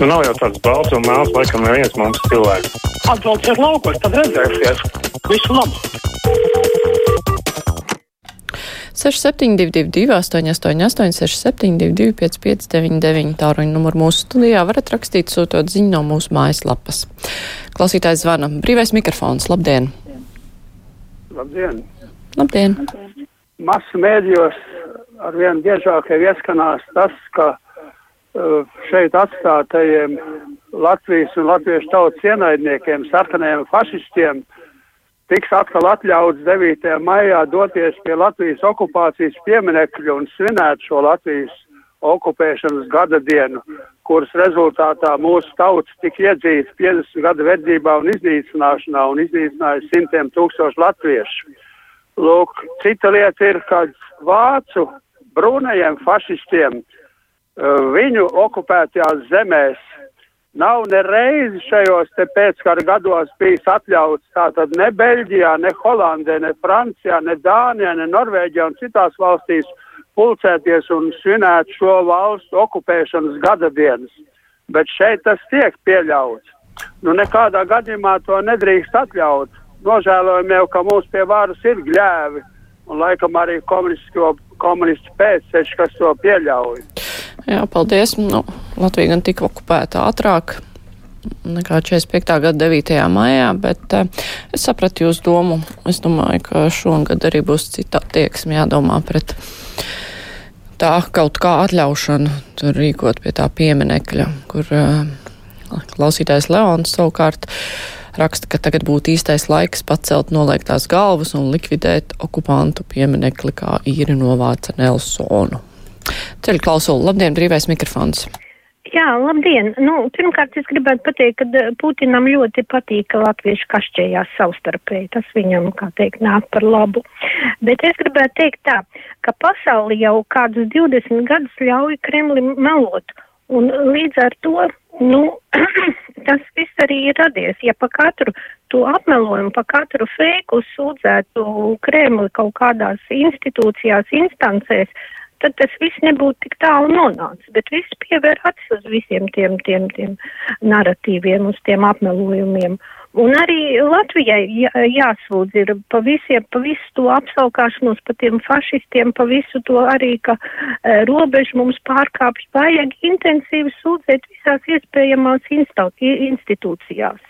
Nu, nav jau tāds balts un melns, laikam, neviens mums cilvēks. Atbalstiet laukos, tad redzēsies. Visu labu! 6722, 888, 672, 559, tāruņa numuru mūsu studijā varat rakstīt, sūtot ziņu no mūsu mājaslapas. Klausītājs zvana. Brīvais mikrofons. Labdien! Labdien! Labdien! Masu mēdījos arvien biežāk jau ieskanās tas, ka šeit atstātajiem Latvijas un latviešu tautas ienaidniekiem, sarkanajiem fašistiem, tiks atkal atļauts 9. maijā doties pie Latvijas okupācijas pieminekļa un svinēt šo Latvijas okupēšanas gada dienu, kuras rezultātā mūsu tauts tika iedzīts 50 gadu verdzībā un iznīcināšanā un iznīcināja simtiem tūkstošu latviešu. Lūk, cita lieta ir, kad vācu brūnajiem fašistiem uh, viņu okupētajās zemēs nav ne reizi šajos te pēckara gados bijis atļauts tātad ne Beļģijā, ne Holandē, ne Francijā, ne Dānijā, ne Norvēģijā un citās valstīs pulcēties un svinēt šo valstu okupēšanas gada dienas. Bet šeit tas tiek pieļauts. Nu, nekādā gadījumā to nedrīkst atļaut. Nožēlojam jau, ka mums pie varas ir gļēvi un laikam arī komunistu pēcteči, kas to pieļauj. Jā, paldies. Nu, Latvija gan tika okupēta ātrāk nekā 45. gada 9. maijā, bet uh, es sapratu jūsu domu. Es domāju, ka šogad arī būs cita attieksme jādomā pret tā kaut kā atļaušanu tur rīkot pie tā pieminekļa, kur uh, klausītājs Leons savukārt raksta, ka tagad būtu īstais laiks pacelt noliektās galvas un likvidēt okupantu pieminekli, kā īri novāca Nelsonu. Ceļu klausulu, labdien, brīvais mikrofons! Jā, labdien! Nu, pirmkārt, es gribētu pateikt, ka eh, Putinam ļoti patīk, ka latvieši kašķējās savstarpēji. Tas viņam, kā teikt, nāk par labu. Bet es gribētu teikt tā, ka pasauli jau kādus 20 gadus ļauj Kremlim melot. Un līdz ar to, nu, tas viss arī ir radies. Ja pa katru to apmelojumu, pa katru fēku sūdzētu Kremli kaut kādās institūcijās, instancēs, tad tas viss nebūtu tik tālu nonācis, bet viss pievēr acis uz visiem tiem, tiem, tiem narratīviem, uz tiem apmelojumiem. Un arī Latvijai jā, jāsūdz ir pa visiem, pa visu to apsaukāšanos, pa tiem fašistiem, pa visu to arī, ka e, robežu mums pārkāpj, vajag intensīvi sūdzēt visās iespējamās institūcijās.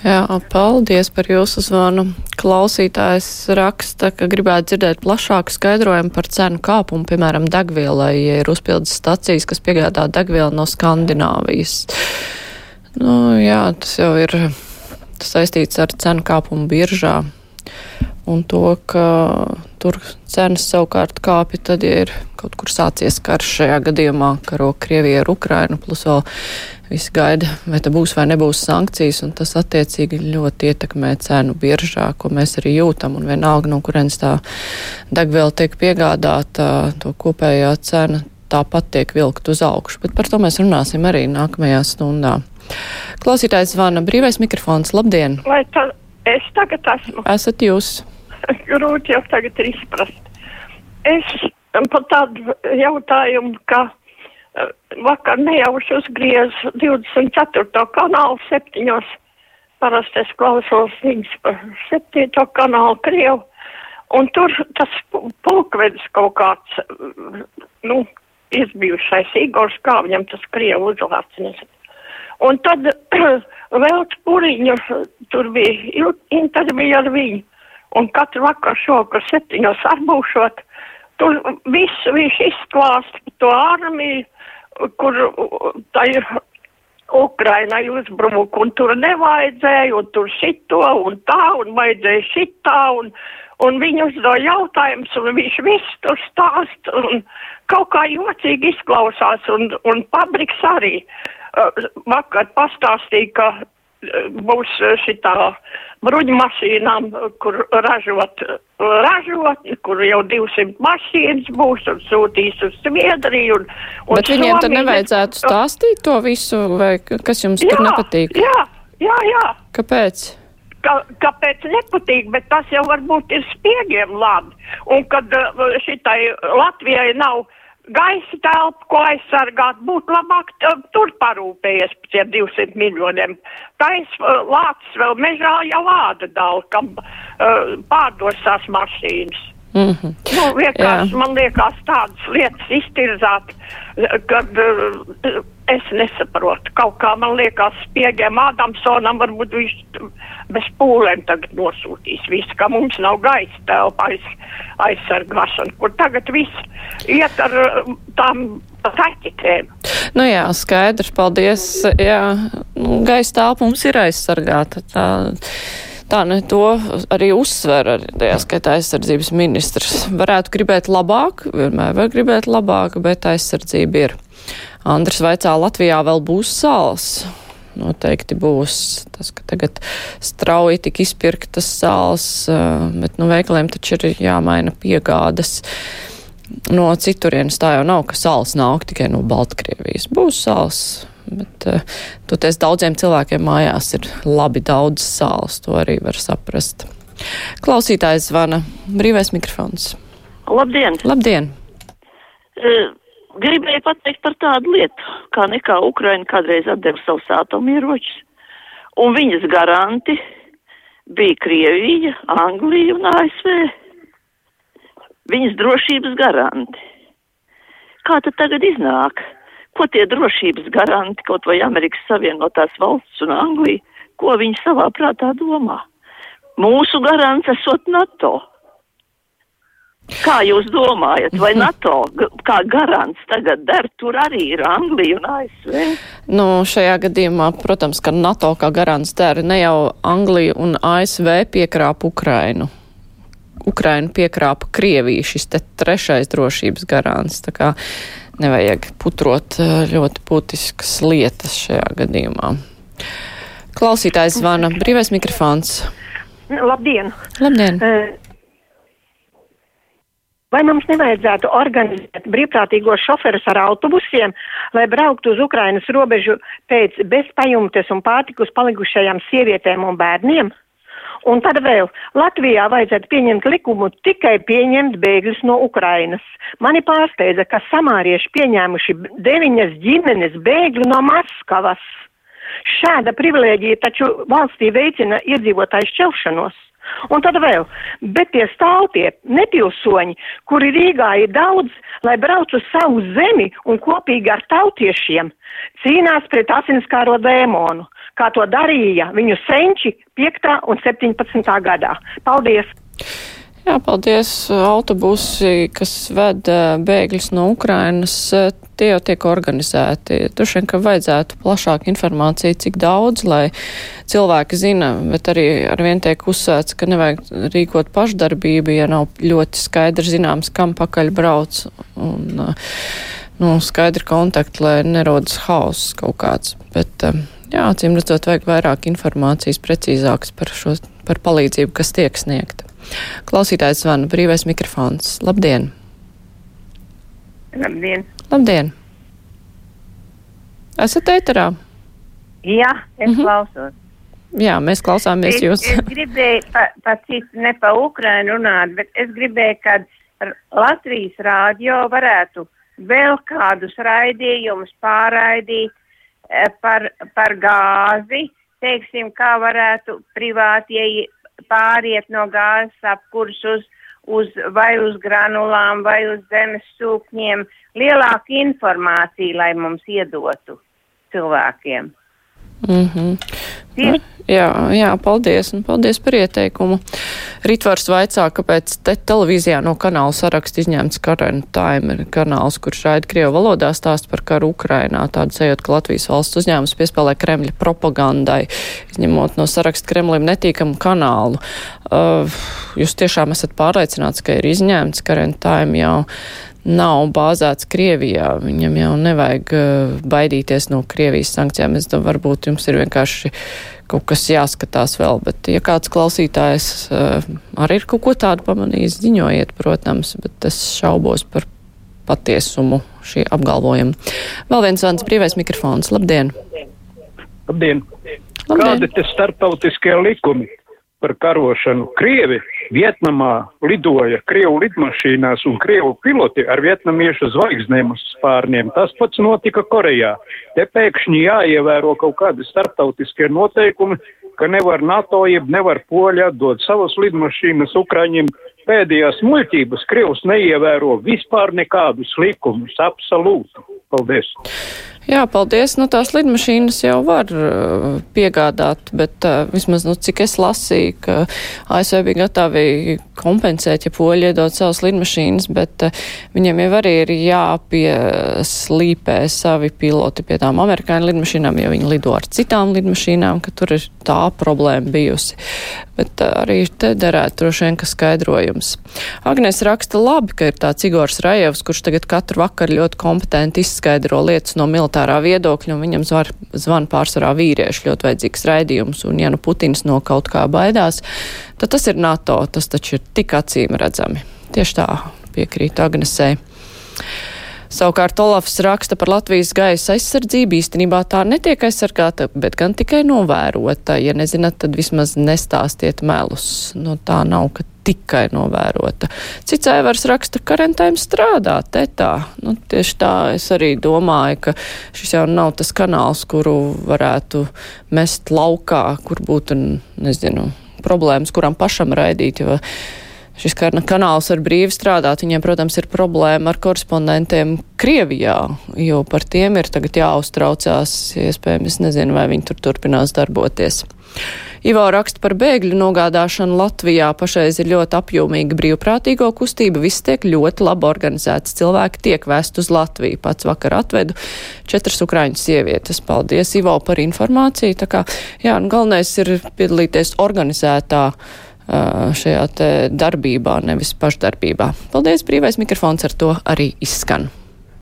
Jā, paldies par jūsu zvanu. Klausītājs raksta, ka gribētu dzirdēt plašāku skaidrojumu par cenu kāpumu, piemēram, degvielai, ja ir uzpildes stacijas, kas piegādā degvielu no Skandināvijas. Nu, jā, tas jau ir saistīts ar cenu kāpumu biržā un to, ka tur cenas savukārt kāpja tad, ja ir kaut kur sācies karš šajā gadījumā, karo Krievija ar Ukrainu, plus vēl visi gaida, vai te būs vai nebūs sankcijas, un tas attiecīgi ļoti ietekmē cenu biržā, ko mēs arī jūtam, un vienalga, no kurienes tā degviela tiek piegādāta, to kopējā cena tāpat tiek vilkt uz augšu, bet par to mēs runāsim arī nākamajā stundā. Klausītājs zvana brīvais mikrofons. Labdien! Vai tā es tagad esmu? Esat jūs grūti jau tagad ir izprast. Es par tādu jautājumu, ka eh, vakar nejauši uzgriez 24. kanālu septiņos. Parasti es klausos viņas par septīto kanālu Krievu. Un tur tas pulkvedis kaut kāds, nu, izbijušais Igors, kā viņam tas Krievu uzvārds, nezinu. Un tad vēl Puriņu, tur bija intervija ar viņu. Un katru vakaru šovakar septiņos atbūšot, tur visu viņš izklāst to armiju, kur tā ir Ukrainai uzbruk, un tur nevajadzēja, un tur šito, un tā, un vajadzēja šitā, un, un viņi uzdo jautājumus, un viņš viss tur stāst, un kaut kā jocīgi izklausās, un, un Pabriks arī uh, vakar pastāstīja, ka būs eh, šitā bruņu mašīnām, kur ražot, ražot, kur jau 200 mašīnas būs un sūtīs uz Zviedriju. Un, un Bet viņiem Somiju. tad nevajadzētu stāstīt to visu, vai kas jums jā, tur nepatīk? Jā, jā, jā. Kāpēc? Ka, kāpēc nepatīk, bet tas jau varbūt ir spiegiem labi. Un kad eh, šitai Latvijai nav gaisa telpu, ko aizsargāt, būtu labāk tur parūpējies par tiem 200 miljoniem. Tais uh, lācis vēl mežā jau lāda dala, kam uh, pārdos tās mašīnas. Mm -hmm. Nu, vienkārši man liekas tādas lietas iztirzāt, kad uh, es nesaprotu. Kaut kā man liekas spiegiem Ādamsonam varbūt viņš bez pūlēm tagad nosūtīs visu, ka mums nav gaisa telpa aiz, aizsargāšana, kur tagad viss iet ar uh, tām taķitēm. Nu jā, skaidrs, paldies. Jā, nu, gaisa telpa mums ir aizsargāta. Tā, tā ne to arī uzsver, arī tajā skaitā aizsardzības ministrs. Varētu gribēt labāk, vienmēr var gribēt labāk, bet aizsardzība ir. Andris vaicā, Latvijā vēl būs sāls. Noteikti būs tas, ka tagad strauji tik izpirktas sāls, eh, bet nu veikaliem taču ir jāmaina piegādes no citurienes tā jau nav, ka sāls nāk tikai no Baltkrievijas. Būs sāls, bet uh, toties daudziem cilvēkiem mājās ir labi daudz sāls, to arī var saprast. Klausītājs zvana brīvais mikrofons. Labdien! Labdien! Eh, Gribēju pateikt par tādu lietu, kā nekā Ukraina kādreiz atdeva savus atomieročus, un viņas garanti bija Krievija, Anglija un ASV. Viņas drošības garanti. Kā tad tagad iznāk? Ko tie drošības garanti, kaut vai Amerikas Savienotās valsts un Anglija, ko viņi savā prātā domā? Mūsu garants esot NATO. Kā jūs domājat, vai NATO kā garants tagad der, tur arī ir Anglija un ASV? Nu, šajā gadījumā, protams, ka NATO kā garants dara ne jau Anglija un ASV piekrāpa Ukrainu. Ukraina piekrāpa Krieviju, šis te trešais drošības garants. Tā kā nevajag putrot eh, ļoti būtiskas lietas šajā gadījumā. Klausītājs zvana brīvais mikrofons. Labdien! Labdien! Eh, Vai mums nevajadzētu organizēt brīvprātīgos šoferus ar autobusiem, lai brauktu uz Ukrainas robežu pēc bezpajumtes un pārtikus palikušajām sievietēm un bērniem? Un tad vēl Latvijā vajadzētu pieņemt likumu tikai pieņemt bēgļus no Ukrainas. Mani pārsteidza, ka samārieši pieņēmuši deviņas ģimenes bēgļu no Maskavas. Šāda privilēģija taču valstī veicina iedzīvotāju šķelšanos. Un tad vēl, bet tie stāvtie nepilsoņi, kuri Rīgā ir daudz, lai brauc uz savu zemi un kopīgi ar tautiešiem cīnās pret asinskāro dēmonu, kā to darīja viņu senči 5. un 17. gadā. Paldies! Jā, paldies. Autobusi, kas ved bēgļus no Ukrainas, tie jau tiek organizēti. Droši vien, ka vajadzētu plašāku informāciju, cik daudz, lai cilvēki zina, bet arī ar vien tiek uzsvērts, ka nevajag rīkot pašdarbību, ja nav ļoti skaidrs zināms, kam pakaļ brauc. Un, nu, skaidri kontakti, lai nerodas hauss kaut kāds. Bet, eh, jā, acīm redzot, vajag vairāk informācijas precīzākas par šo, par palīdzību, kas tiek sniegta. Klausītājs zvana brīvais mikrofons. Labdien! Labdien! Labdien! Esat ēterā? Jā, es mm -hmm. klausos. Jā, mēs klausāmies es, jūs. es gribēju pa, pa citu, ne pa Ukrainu runāt, bet es gribēju, ka r- Latvijas rādio varētu vēl kādus raidījumus pārraidīt eh, par, par gāzi, teiksim, kā varētu privātie pāriet no gāzes apkurs uz, uz vai uz granulām vai uz zemes sūkņiem, lielāku informāciju, lai mums iedotu cilvēkiem. Mm -hmm. Tie- Jā, jā, paldies, un paldies par ieteikumu. Ritvars vaicā, kāpēc te televīzijā no kanāla saraksta izņemts Current Time kanāls, kurš raida Krievu valodā stāst par karu Ukrainā. Tādu sajūtu, ka Latvijas valsts uzņēmums piespēlē Kremļa propagandai, izņemot no saraksta Kremlim netīkamu kanālu. Uh, jūs tiešām esat pārliecināts, ka ir izņemts Current Time jau nav bāzēts Krievijā. Viņam jau nevajag uh, baidīties no Krievijas sankcijām. Es domāju, varbūt jums ir vienkārši kaut kas jāskatās vēl, bet ja kāds klausītājs uh, arī ir kaut ko tādu pamanījis, ziņojiet, protams, bet es šaubos par patiesumu šī apgalvojuma. Vēl viens vārds brīvais mikrofons. Labdien! Labdien! Labdien. Kādi te starptautiskie likumi? Par karošanu. Krievi Vietnamā lidoja Krievu lidmašīnās un Krievu piloti ar vietnamiešu zvaigznēm uz spārniem. Tas pats notika Korejā. Te pēkšņi jāievēro kaut kādi starptautiskie noteikumi, ka nevar NATO, jeb nevar Poļa dot savas lidmašīnas Ukraiņiem. Pēdējās muļķības Krievs neievēro vispār nekādus likumus, absolūti. Paldies! Jā, paldies. Nu, tās lidmašīnas jau var uh, piegādāt, bet uh, vismaz, nu, cik es lasīju, ka ASV bija gatavi kompensēt, ja poļi iedod savas lidmašīnas, bet uh, viņiem jau arī ir jāpieslīpē savi piloti pie tām amerikāņu lidmašīnām, jo viņi lido ar citām lidmašīnām, ka tur ir tā problēma bijusi. Bet uh, arī te derētu droši vien, ka skaidrojums. Agnēs raksta labi, ka ir tāds Igors Rajevs, kurš tagad katru vakaru ļoti kompetenti izskaidro lietas no militārā viedokļa, un viņam zvar, zvan pārsvarā vīrieši ļoti vajadzīgs raidījums, un ja nu Putins no kaut kā baidās, tad tas ir NATO, tas taču ir tik acīm redzami. Tieši tā piekrīt Agnesei. Savukārt Olafs raksta par Latvijas gaisa aizsardzību. Īstenībā tā netiek aizsargāta, bet gan tikai novērota. Ja nezināt, tad vismaz nestāstiet melus. Nu, tā nav, ka tikai novērota. Cits aivars raksta, ka rentēm strādā, te tā. Nu, tieši tā es arī domāju, ka šis jau nav tas kanāls, kuru varētu mest laukā, kur būtu, nezinu, problēmas, kuram pašam raidīt. Jo šis kanāls var brīvi strādāt. Viņiem, protams, ir problēma ar korespondentiem Krievijā, jo par tiem ir tagad jāuztraucās. Iespējams, nezinu, vai viņi tur turpinās darboties. Ivo raksta par bēgļu nogādāšanu Latvijā. Pašreiz ir ļoti apjomīga brīvprātīgo kustība. Viss tiek ļoti labi organizēts. Cilvēki tiek vēst uz Latviju. Pats vakar atvedu četras ukraiņu sievietes. Paldies, Ivo, par informāciju. Tā kā, jā, nu, galvenais ir piedalīties organizētā šajā darbībā, nevis pašdarbībā. Paldies, brīvais mikrofons ar to arī izskan.